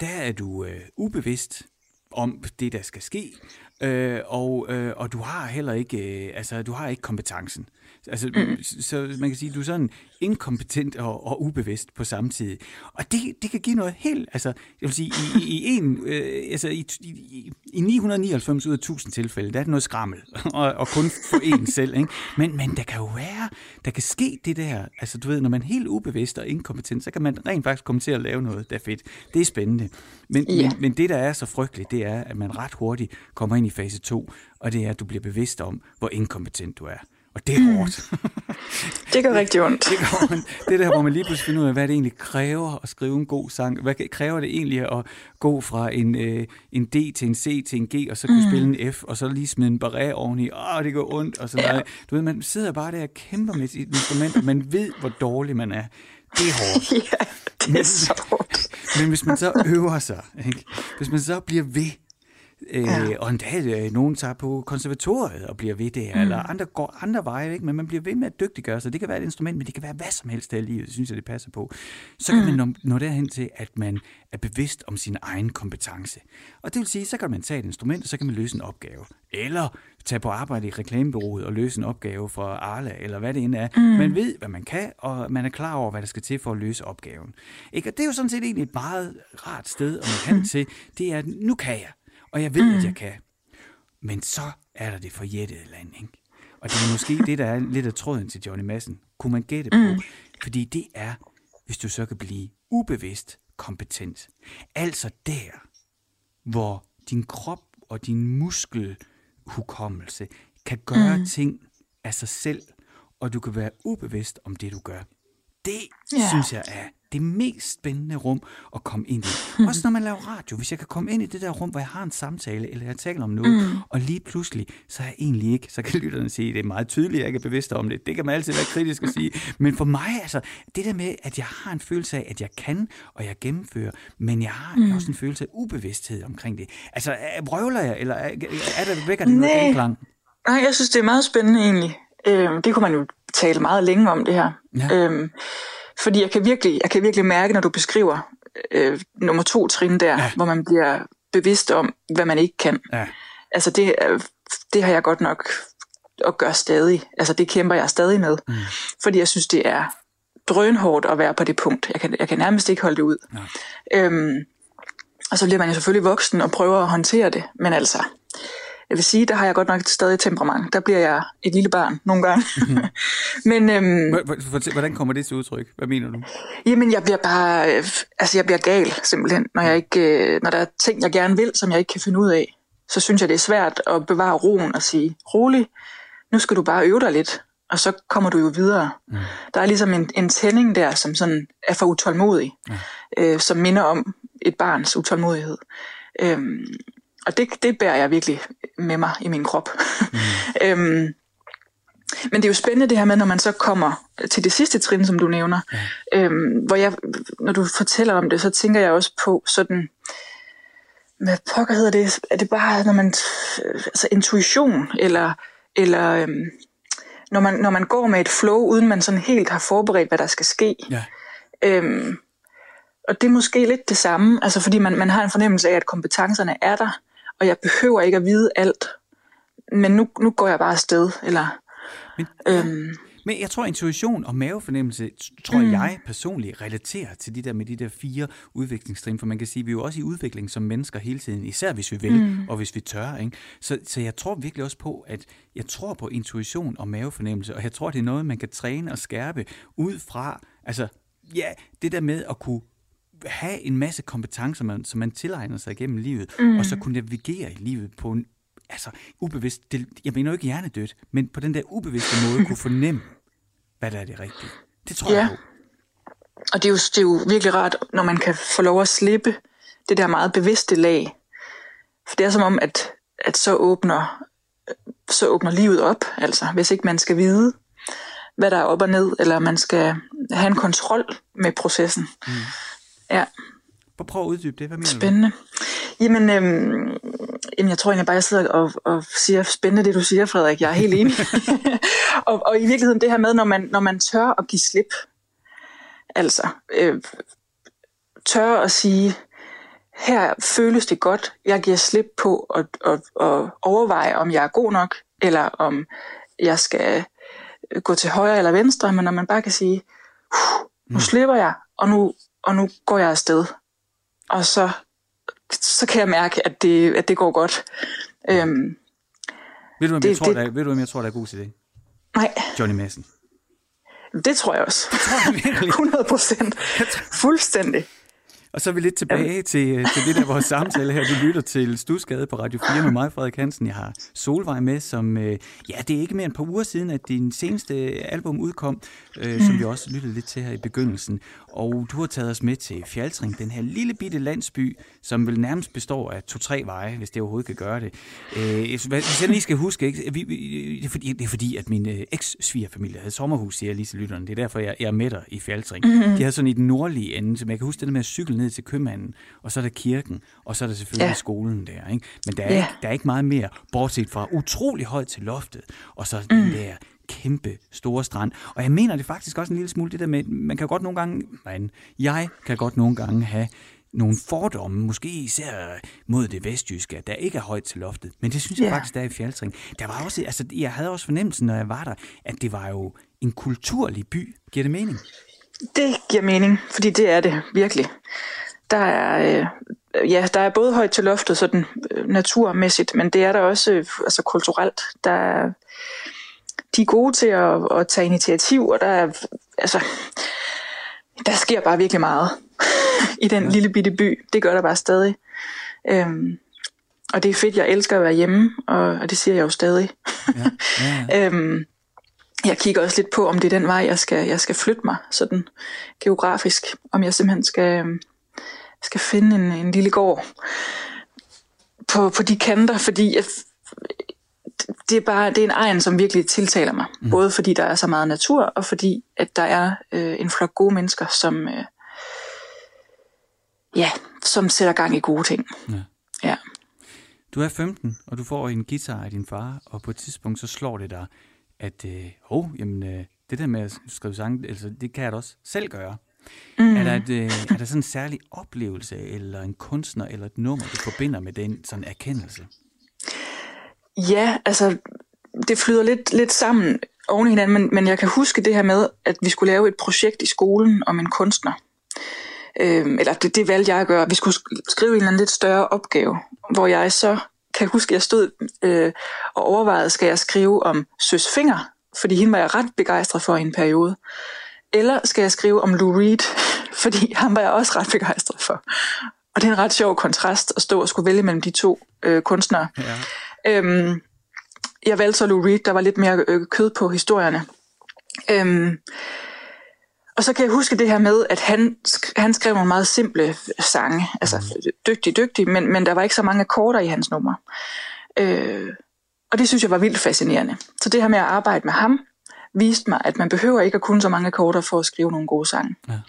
der er du øh, ubevidst om det, der skal ske, øh, og, øh, og du har heller ikke, øh, altså, du har ikke kompetencen. Altså, mm. Så man kan sige, at du er sådan inkompetent og, og ubevidst på samme tid. Og det, det kan give noget helt, altså, jeg vil sige, i, i, en, øh, altså, i, i, i 999 ud af 1000 tilfælde, der er det noget skrammel, og, og kun for en selv, ikke? Men, men der kan jo være, der kan ske det der, altså du ved, når man er helt ubevidst og inkompetent, så kan man rent faktisk komme til at lave noget, der er fedt. Det er spændende. Men, ja. men, men det, der er så frygteligt, det er, at man ret hurtigt kommer ind i fase 2, og det er, at du bliver bevidst om, hvor inkompetent du er. Og det er mm. hårdt. det gør rigtig ondt. det, gør ondt. det er der, hvor man lige pludselig finder ud af, hvad det egentlig kræver at skrive en god sang. Hvad kræver det egentlig at gå fra en, øh, en D til en C til en G, og så kunne mm. spille en F, og så lige smide en barré oveni. Åh, det går ondt, og sådan ja. noget. Du ved, man sidder bare der og kæmper med sit instrument, og man ved, hvor dårlig man er. Det er hårdt. ja, det er så hårdt. Men hvis man så øver sig, ikke? hvis man så bliver ved, Ja. Øh, og endda øh, nogen tager på konservatoriet og bliver ved det, mm. eller andre går andre veje, ikke? men man bliver ved med at dygtiggøre sig. Det kan være et instrument, men det kan være hvad som helst der i livet, synes jeg, det passer på. Så kan mm. man nå, nå derhen til, at man er bevidst om sin egen kompetence. Og det vil sige, så kan man tage et instrument, og så kan man løse en opgave. Eller tage på arbejde i reklamebyrået og løse en opgave for Arla, eller hvad det end er. Mm. Man ved, hvad man kan, og man er klar over, hvad der skal til for at løse opgaven. Ikke? Og det er jo sådan set egentlig et meget rart sted at man kan mm. til. Det er, at nu kan jeg. Og jeg ved, mm. at jeg kan. Men så er der det forjættede land, ikke? Og det er måske det, der er lidt af tråden til Johnny Madsen. Kunne man gætte på? Mm. Fordi det er, hvis du så kan blive ubevidst kompetent. Altså der, hvor din krop og din muskelhukommelse kan gøre mm. ting af sig selv, og du kan være ubevidst om det, du gør. Det yeah. synes jeg er det mest spændende rum at komme ind i. Også når man laver radio. Hvis jeg kan komme ind i det der rum, hvor jeg har en samtale, eller jeg taler om noget, mm. og lige pludselig, så er jeg egentlig ikke, så kan lytterne sige, det er meget tydeligt, at jeg ikke er bevidst om det. Det kan man altid være kritisk at sige. Men for mig, altså, det der med, at jeg har en følelse af, at jeg kan, og jeg gennemfører, men jeg har mm. også en følelse af ubevidsthed omkring det. Altså, brøvler jeg, eller er, er der vækker det noget genklang? Nej, jeg synes, det er meget spændende egentlig. Øhm, det kunne man jo tale meget længe om, det her. Ja. Øhm, fordi jeg kan virkelig, jeg kan virkelig mærke, når du beskriver øh, nummer to trin der, ja. hvor man bliver bevidst om, hvad man ikke kan. Ja. Altså det, det har jeg godt nok at gøre stadig. Altså det kæmper jeg stadig med. Mm. Fordi jeg synes, det er drønhårdt at være på det punkt. Jeg kan, jeg kan nærmest ikke holde det ud. Ja. Øhm, og så bliver man jo selvfølgelig voksen og prøver at håndtere det. Men altså, jeg vil sige, der har jeg godt nok stadig temperament. Der bliver jeg et lille barn nogle gange. Mm-hmm. Men, øhm, Hvordan kommer det til udtryk? Hvad mener du? Jamen, jeg bliver bare, altså jeg bliver gal simpelthen, når, jeg ikke, øh, når der er ting, jeg gerne vil, som jeg ikke kan finde ud af. Så synes jeg, det er svært at bevare roen og sige, rolig, nu skal du bare øve dig lidt, og så kommer du jo videre. Mm. Der er ligesom en, en tænding der, som sådan er for utålmodig, mm. øh, som minder om et barns utålmodighed. Øhm, og det, det bærer jeg virkelig med mig i min krop. Mm. øhm, Men det er jo spændende det her med, når man så kommer til det sidste trin, som du nævner. Ja. Øhm, hvor jeg, når du fortæller om det, så tænker jeg også på sådan, hvad pokker hedder det? Er det bare, når man, altså intuition, eller, eller øhm, når, man, når man går med et flow, uden man sådan helt har forberedt, hvad der skal ske. Ja. Øhm, og det er måske lidt det samme, altså fordi man, man har en fornemmelse af, at kompetencerne er der, og jeg behøver ikke at vide alt, men nu, nu går jeg bare afsted, eller... Men, øhm, men jeg tror, intuition og mavefornemmelse, tror mm. jeg personligt, relaterer til de der med de der fire udviklingstrin, for man kan sige, at vi er jo også i udvikling som mennesker hele tiden, især hvis vi vil, mm. og hvis vi tør. Ikke? Så, så jeg tror virkelig også på, at jeg tror på intuition og mavefornemmelse, og jeg tror, det er noget, man kan træne og skærpe ud fra, altså, ja, det der med at kunne have en masse kompetencer, man, som man tilegner sig igennem livet, mm. og så kunne navigere i livet på en altså ubevidst, det, jeg mener jo ikke hjernedødt, men på den der ubevidste måde kunne fornemme, hvad der er det rigtige. Det tror ja. jeg på. Og det er, jo, det er jo virkelig rart, når man kan få lov at slippe det der meget bevidste lag. For det er som om, at, at så, åbner, så åbner livet op, altså hvis ikke man skal vide, hvad der er op og ned, eller man skal have en kontrol med processen. Mm. Ja. Prøv at uddybe det. Hvad mener Spændende. Du? Jamen, øhm, jamen, jeg tror egentlig bare, jeg sidder og, og siger, spændende det, du siger, Frederik. Jeg er helt enig. og, og i virkeligheden det her med, når man, når man tør at give slip, altså øh, tør at sige, her føles det godt, jeg giver slip på at, at, at overveje, om jeg er god nok, eller om jeg skal gå til højre eller venstre, men når man bare kan sige, nu mm. slipper jeg, og nu, og nu går jeg afsted. Og så så kan jeg mærke, at det, at det går godt. Øhm, ved, du, hvem det, jeg tror, det, der, ved du, hvem jeg tror, der er god til det? Nej. Johnny Madsen. Det tror jeg også. Det tror jeg virkelig. 100 procent. Fuldstændig. Og så er vi lidt tilbage til, øh, til det der vores samtale her. Du lytter til Stusgade på Radio 4 med mig, Frederik Hansen. Jeg har Solvej med, som... Øh, ja, det er ikke mere end et par uger siden, at din seneste album udkom, øh, som vi også lyttede lidt til her i begyndelsen. Og du har taget os med til Fjaltring, den her lille bitte landsby, som vel nærmest består af to-tre veje, hvis det overhovedet kan gøre det. hvis jeg lige skal huske, ikke? Vi, det, er fordi, det er fordi, at min eks-svigerfamilie havde sommerhus, siger jeg lige til lytterne. Det er derfor, jeg, jeg er med dig i Fjaltring. Mm-hmm. De havde sådan i den nordlige ende, så jeg kan huske det med at cykle ned til købmanden, og så er der kirken, og så er der selvfølgelig ja. skolen der. Ikke? Men der er, ja. ikke, der er ikke meget mere, bortset fra utrolig højt til loftet, og så mm. den der kæmpe store strand. Og jeg mener det faktisk også en lille smule, det der med, man kan godt nogle gange, man, jeg kan godt nogle gange have nogle fordomme, måske især mod det vestjyske, der ikke er højt til loftet. Men det synes jeg yeah. faktisk, der er i Fjaltring. Der var også, altså, jeg havde også fornemmelsen, når jeg var der, at det var jo en kulturlig by. Giver det mening? Det giver mening, fordi det er det virkelig. Der er, øh, ja, der er både højt til loftet, sådan øh, naturmæssigt, men det er der også øh, altså kulturelt. Der er, de er gode til at, at tage initiativ, og der er, altså, der sker bare virkelig meget i den ja. lille bitte by. Det gør der bare stadig. Øhm, og det er fedt, jeg elsker at være hjemme, og, og det siger jeg jo stadig. Ja. Ja, ja. øhm, jeg kigger også lidt på, om det er den vej, jeg skal, jeg skal flytte mig, sådan geografisk. Om jeg simpelthen skal, skal finde en, en lille gård på, på de kanter, fordi jeg, det er bare det er en egen, som virkelig tiltaler mig. Mm. Både fordi der er så meget natur, og fordi at der er øh, en flok gode mennesker, som, øh, ja, som sætter gang i gode ting. Ja. ja. Du er 15, og du får en guitar af din far, og på et tidspunkt så slår det dig, at øh, oh, jamen, øh, det der med at skrive sang, altså, det kan jeg da også selv gøre. Mm. Er, der et, øh, er der sådan en særlig oplevelse, eller en kunstner, eller et nummer, du forbinder med den sådan erkendelse? Ja, altså, det flyder lidt, lidt sammen oven i hinanden, men, men jeg kan huske det her med, at vi skulle lave et projekt i skolen om en kunstner. Øh, eller det, det valgte jeg at gøre. Vi skulle skrive en eller anden lidt større opgave, hvor jeg så kan huske, at jeg stod øh, og overvejede, skal jeg skrive om Søs Finger, fordi hende var jeg ret begejstret for i en periode. Eller skal jeg skrive om Lou Reed, fordi ham var jeg også ret begejstret for. Og det er en ret sjov kontrast at stå og skulle vælge mellem de to øh, kunstnere. Ja. Øhm, jeg valgte så Lou Reed, der var lidt mere øh, kød på historierne. Øhm, og så kan jeg huske det her med, at han, han skrev nogle meget simple sange. Altså mm. dygtig, dygtig, men, men der var ikke så mange akkorder i hans nummer. Øh, Og det synes jeg var vildt fascinerende. Så det her med at arbejde med ham, viste mig, at man behøver ikke at kunne så mange akkorder for at skrive nogle gode sange. Ja.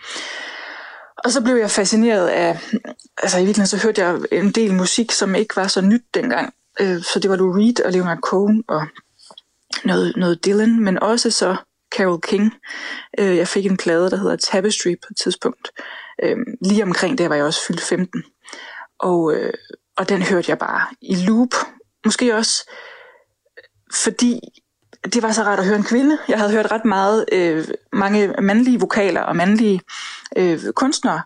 Og så blev jeg fascineret af, altså i virkeligheden så hørte jeg en del musik, som ikke var så nyt dengang. Øh, så det var Lou Reed og Leonard Cohen og noget, noget Dylan, men også så Carol King. Øh, jeg fik en plade, der hedder Tapestry på et tidspunkt. Øh, lige omkring der var jeg også fyldt 15. Og, øh, og den hørte jeg bare i loop. Måske også øh, fordi det var så rart at høre en kvinde. Jeg havde hørt ret meget øh, mange mandlige vokaler og mandlige øh, kunstnere.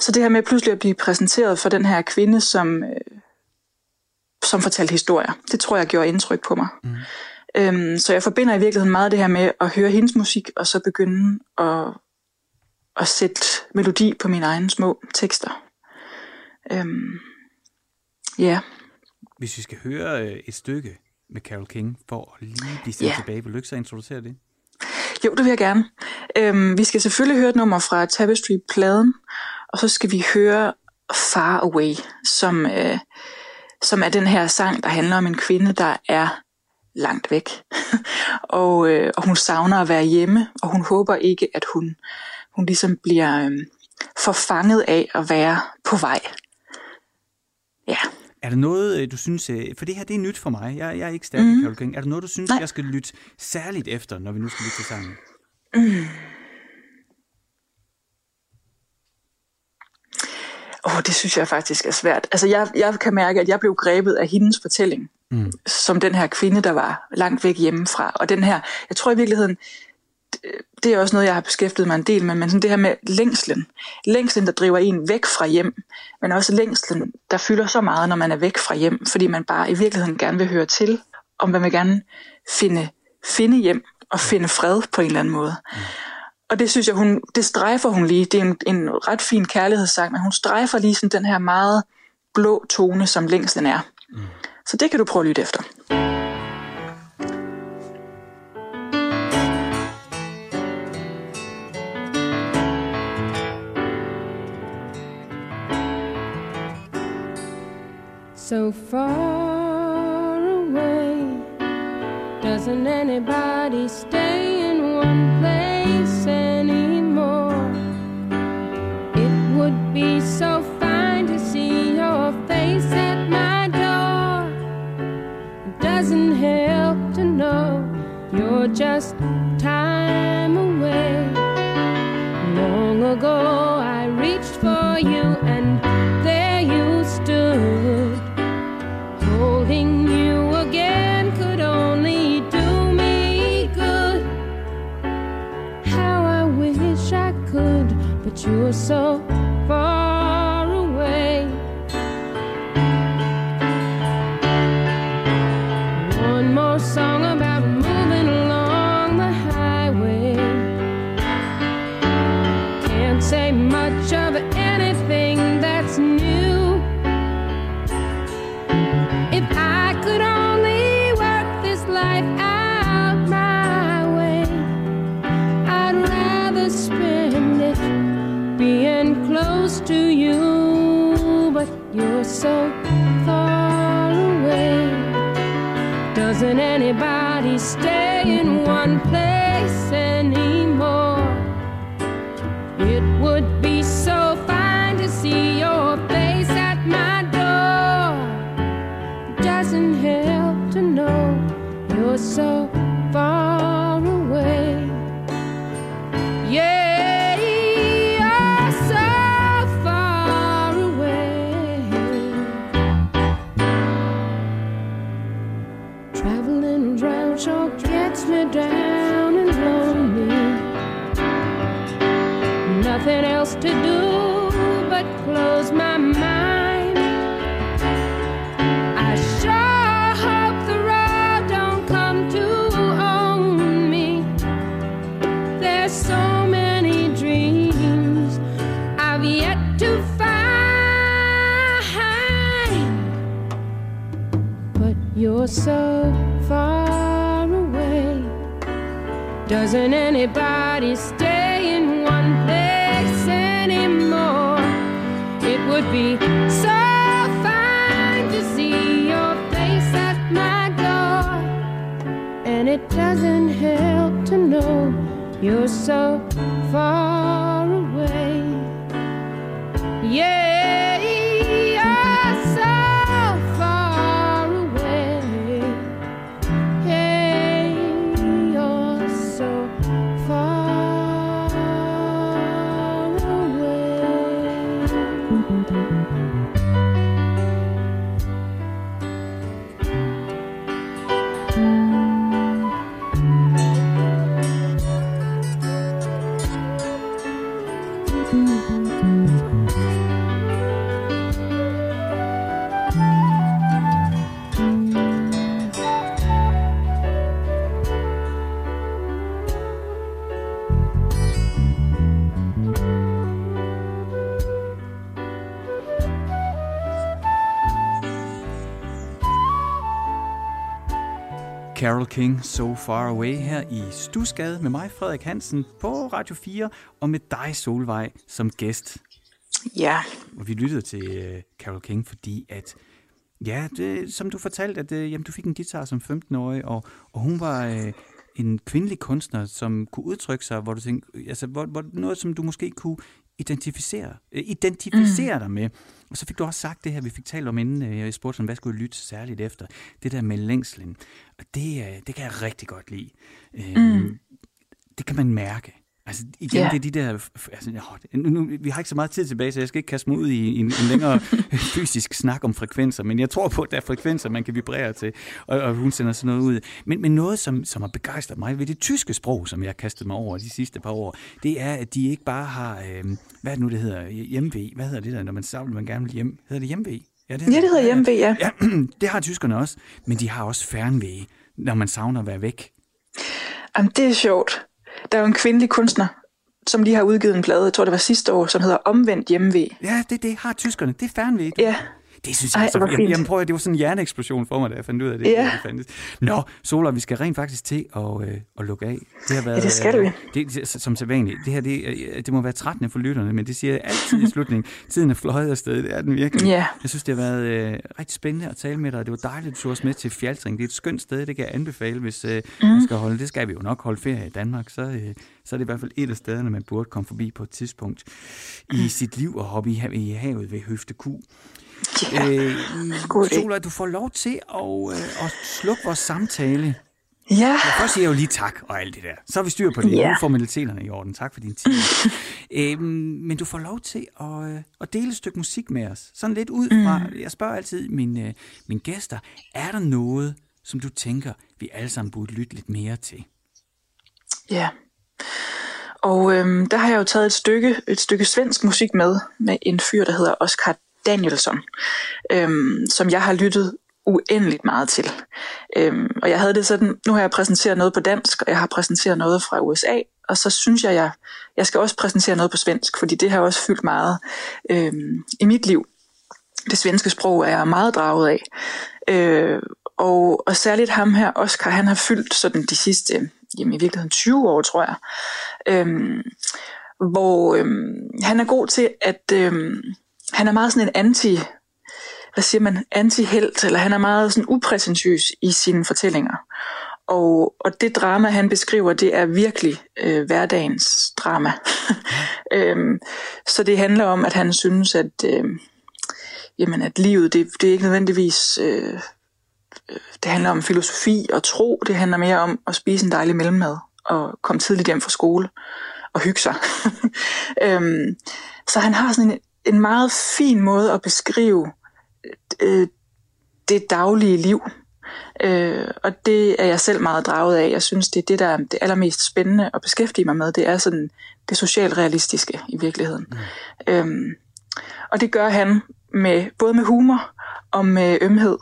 Så det her med pludselig at blive præsenteret for den her kvinde, som, øh, som fortalte historier, det tror jeg gjorde indtryk på mig. Mm. Øhm, så jeg forbinder i virkeligheden meget det her med at høre hendes musik, og så begynde at, at sætte melodi på mine egne små tekster. Øhm, ja. Yeah. Hvis vi skal høre øh, et stykke med Carol King, for at lige blive sendt yeah. tilbage, vil du ikke så introducere det? Jo, det vil jeg gerne. Øhm, vi skal selvfølgelig høre et nummer fra Tapestry-pladen, og så skal vi høre Far Away, som, øh, som er den her sang, der handler om en kvinde, der er langt væk. og, øh, og hun savner at være hjemme, og hun håber ikke, at hun, hun ligesom bliver øh, forfanget af at være på vej. Ja. Er der noget, øh, du synes, øh, for det her det er nyt for mig, jeg, jeg er ikke stærk mm. Carol King. Er der noget, du synes, Nej. jeg skal lytte særligt efter, når vi nu skal lytte til sangen? Mm. Åh, oh, det synes jeg faktisk er svært. Altså, jeg, jeg kan mærke, at jeg blev grebet af hendes fortælling, mm. som den her kvinde, der var langt væk hjemmefra. Og den her, jeg tror i virkeligheden, det er også noget, jeg har beskæftiget mig en del med, men sådan det her med længslen. Længslen, der driver en væk fra hjem, men også længslen, der fylder så meget, når man er væk fra hjem, fordi man bare i virkeligheden gerne vil høre til, og man vil gerne finde, finde hjem og finde fred på en eller anden måde. Mm. Og det synes jeg, hun, det strejfer hun lige. Det er en, en ret fin kærlighedssang, men hun strejfer lige sådan den her meget blå tone, som længslen er. Mm. Så det kan du prøve at lytte efter. so far away. Doesn't anybody stay in one place anymore? It would be so just time away. Long ago, I reached for you and there you stood Holding you again could only do me good. How I wish I could, but you're so far you're so Carol King, So Far Away her i Stusgade med mig, Frederik Hansen, på Radio 4, og med dig, Solvej, som gæst. Ja, Og vi lyttede til uh, Carol King, fordi at, ja, det, som du fortalte, at uh, jamen, du fik en guitar som 15-årig, og, og hun var uh, en kvindelig kunstner, som kunne udtrykke sig, hvor du tænkte, altså, hvor, hvor, noget, som du måske kunne identificere, uh, identificere mm. dig med. Og så fik du også sagt det her, vi fik talt om inden, uh, jeg spurgte, om, hvad skulle jeg lytte særligt efter, det der med længslen. Og det, uh, det kan jeg rigtig godt lide. Uh, mm. Det kan man mærke. Altså igen, Ja. yeah. det er de der... Altså, jo, nu, nu, vi har ikke så meget tid tilbage, så jeg skal ikke kaste mig ud i en, en længere fysisk snak om frekvenser, men jeg tror på, at der er frekvenser, man kan vibrere til, og, og hun sender sådan noget ud. Men, men noget, som, som har begejstret mig ved det tyske sprog, som jeg har kastet mig over de sidste par år, det er, at de ikke bare har... Øh, hvad er det nu, det hedder? Hjemve. Hvad hedder det der, når man savler, man gerne vil hjem? Hedder det hjemve? Ja, det, ja det hedder hjemme ja. Ja, det har tyskerne også, men de har også fernvæge, når man savner at være væk. Jamen, det er sjovt. Der er jo en kvindelig kunstner, som lige har udgivet en plade, jeg tror det var sidste år, som hedder Omvendt Hjemve. Ja, det, det har tyskerne. Det er fernvæg. Ja, Det synes jeg, Ej, altså, hvor jamen, fint. jamen, prøv at, det var sådan en hjerneeksplosion for mig, da jeg fandt ud af det. Ja. det fandtes. Nå, Sola, vi skal rent faktisk til at, øh, at lukke af. Det har været, det skal øh, vi. Det, det, som sædvanligt. Det her, det, øh, det må være trættende for lytterne, men det siger jeg altid i slutningen. Tiden er fløjet afsted, det er den virkelig. Ja. Jeg synes, det har været øh, rigtig spændende at tale med dig, det var dejligt, at du tog os med til Fjaltring. Det er et skønt sted, det kan jeg anbefale, hvis øh, mm. man skal holde. Det skal vi jo nok holde ferie i Danmark, så, øh, så er det i hvert fald et af stederne, man burde komme forbi på et tidspunkt i sit liv og hoppe i havet ved Høfte Q. ja. Øh, God. Sola, du får lov til at, øh, at slukke vores samtale. ja. Først siger jeg jo lige tak og alt det der. Så har vi styr på det. Ja. Nu er formaliteterne i orden. Tak for din tid. øhm, men du får lov til at, øh, at dele et stykke musik med os. Sådan lidt ud fra, Mm. jeg spørger altid mine, øh, mine gæster, er der noget, som du tænker, vi alle sammen burde lytte lidt mere til? Ja. Og øhm, der har jeg jo taget et stykke, et stykke svensk musik med, med en fyr, der hedder Oscar Danielsson, øhm, som jeg har lyttet uendeligt meget til. Øhm, og jeg havde det sådan, nu har jeg præsenteret noget på dansk, og jeg har præsenteret noget fra USA, og så synes jeg, jeg, jeg skal også præsentere noget på svensk, fordi det har også fyldt meget øhm, i mit liv. Det svenske sprog er jeg meget draget af. Øh, og, og særligt ham her, Oscar, han har fyldt sådan de sidste, jamen i virkeligheden 20 år, tror jeg. Øhm, hvor øhm, han er god til, at øhm, han er meget sådan en anti, hvad siger man, antihelt, eller han er meget sådan upræsentøs i sine fortællinger. Og, og det drama, han beskriver, det er virkelig øh, hverdagens drama. øhm, så det handler om, at han synes, at, øh, jamen, at livet, det, det er ikke nødvendigvis... Øh, øh det handler om filosofi og tro. Det handler mere om at spise en dejlig mellemmad og komme tidligt hjem fra skole og hygge sig. øhm, så han har sådan en, en meget fin måde at beskrive øh, det daglige liv. Øh, og det er jeg selv meget draget af. Jeg synes, det er det, der er det allermest spændende at beskæftige mig med. Det er sådan det socialt realistiske i virkeligheden. Mm. Øhm, og det gør han med både med humor og med ømhed.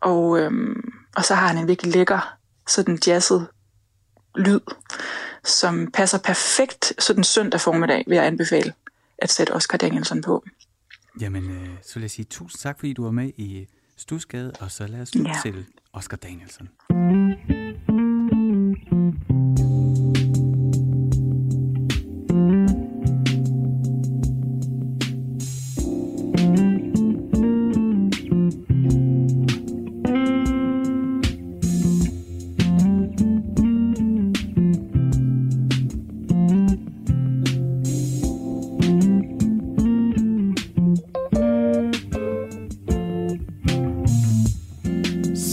Og, øhm, og så har han en virkelig lækker sådan jazzet lyd, som passer perfekt sådan søndag formiddag, vil jeg anbefale at sætte Oscar Danielsen på. Jamen, øh, så vil jeg sige tusind tak, fordi du var med i Stusgade, og så lad os Ja. til Oscar Danielsen.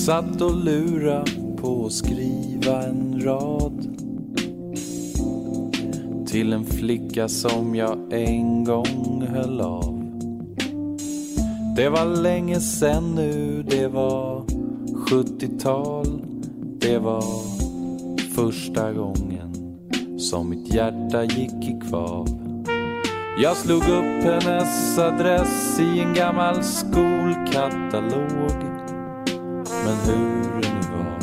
Satt och lura på att skriva en rad till en flicka som jag en gång höll av. Det var länge sen nu, det var 70-tal. Det var första gången som mitt hjärta gick i kvav. Jag slog upp hennes adress i en gammal skolkatalog. Men hur det nu var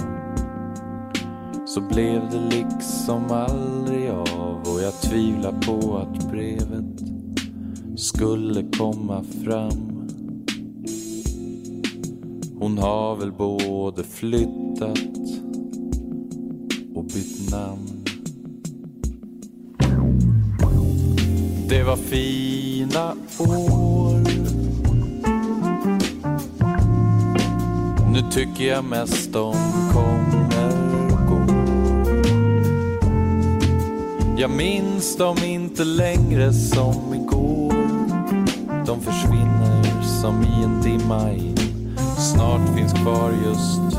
så blev det liksom aldrig av och jag tvivlar på att brevet skulle komma fram. Hon har väl både flyttat och bytt namn. Det var fina år. Nu tycker jag mest om kommer gå. Jag minns dem inte längre som igår. De försvinner som i en dimma in. Snart finns kvar just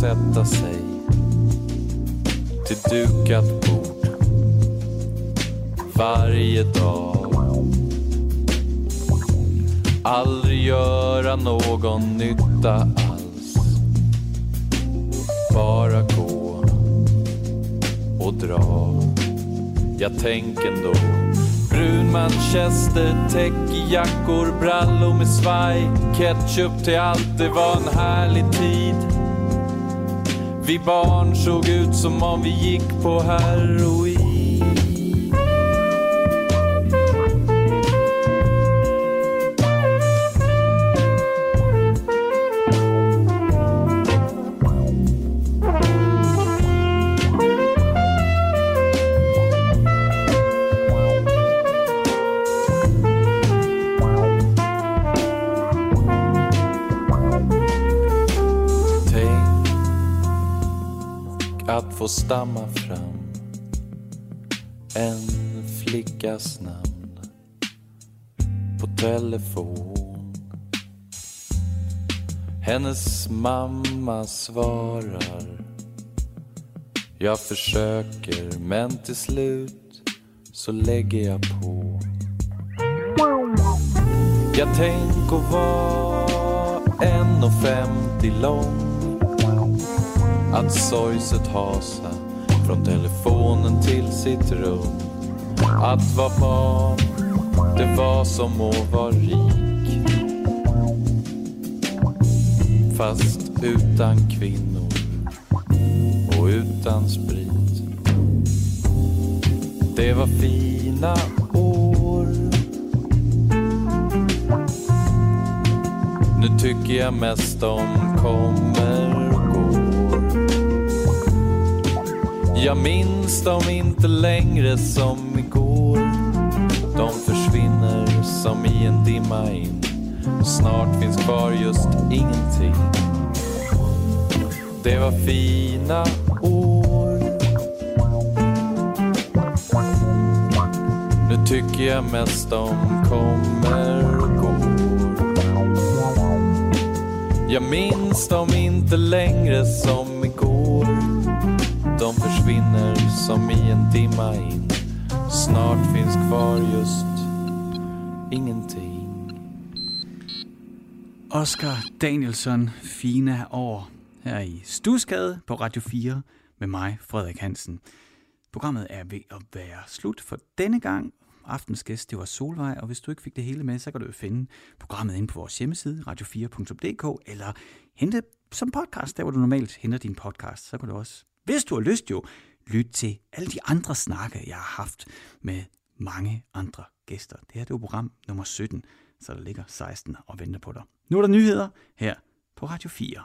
sätta sig till dukat bord varje dag. Aldrig göra någon nytta alls. Bara gå och dra. Jag tänker då. Brun manchester, täckjackor, brallor med svaj Ketchup till allt, det var en härlig tid vi barn såg ut som om vi gick på heroin stamma fram en flickas namn på telefon. Hennes mamma svarar. Jag försöker men till slut så lägger jag på. Jag tänker vara 1,50 lång att sorgset hasa från telefonen till sitt rum. Att vara barn, det var som att vara rik. Fast utan kvinnor och utan sprit. Det var fina år. Nu tycker jag mest om kommer Jag minns dem inte längre som igår. De försvinner som i en dimma in. Snart finns kvar just ingenting. Det var fina år. Nu tycker jag mest de kommer och går. Jag minns dem inte längre som komma in. Snart finns kvar just ingenting. Oscar Danielson, fine år her i Stusgade på Radio 4 med mig, Frederik Hansen. Programmet er ved at være slut for denne gang. Aftens gæst, det var Solvej, og hvis du ikke fik det hele med, så kan du jo finde programmet inde på vores hjemmeside, radio4.dk, eller hente som podcast, der hvor du normalt henter din podcast. Så kan du også, hvis du har lyst jo, lytte til alle de andre snakke, jeg har haft med mange andre gæster. Det her det var program nummer 17. så der ligger 16 og venter på dig. Nu er der nyheder her på Radio 4.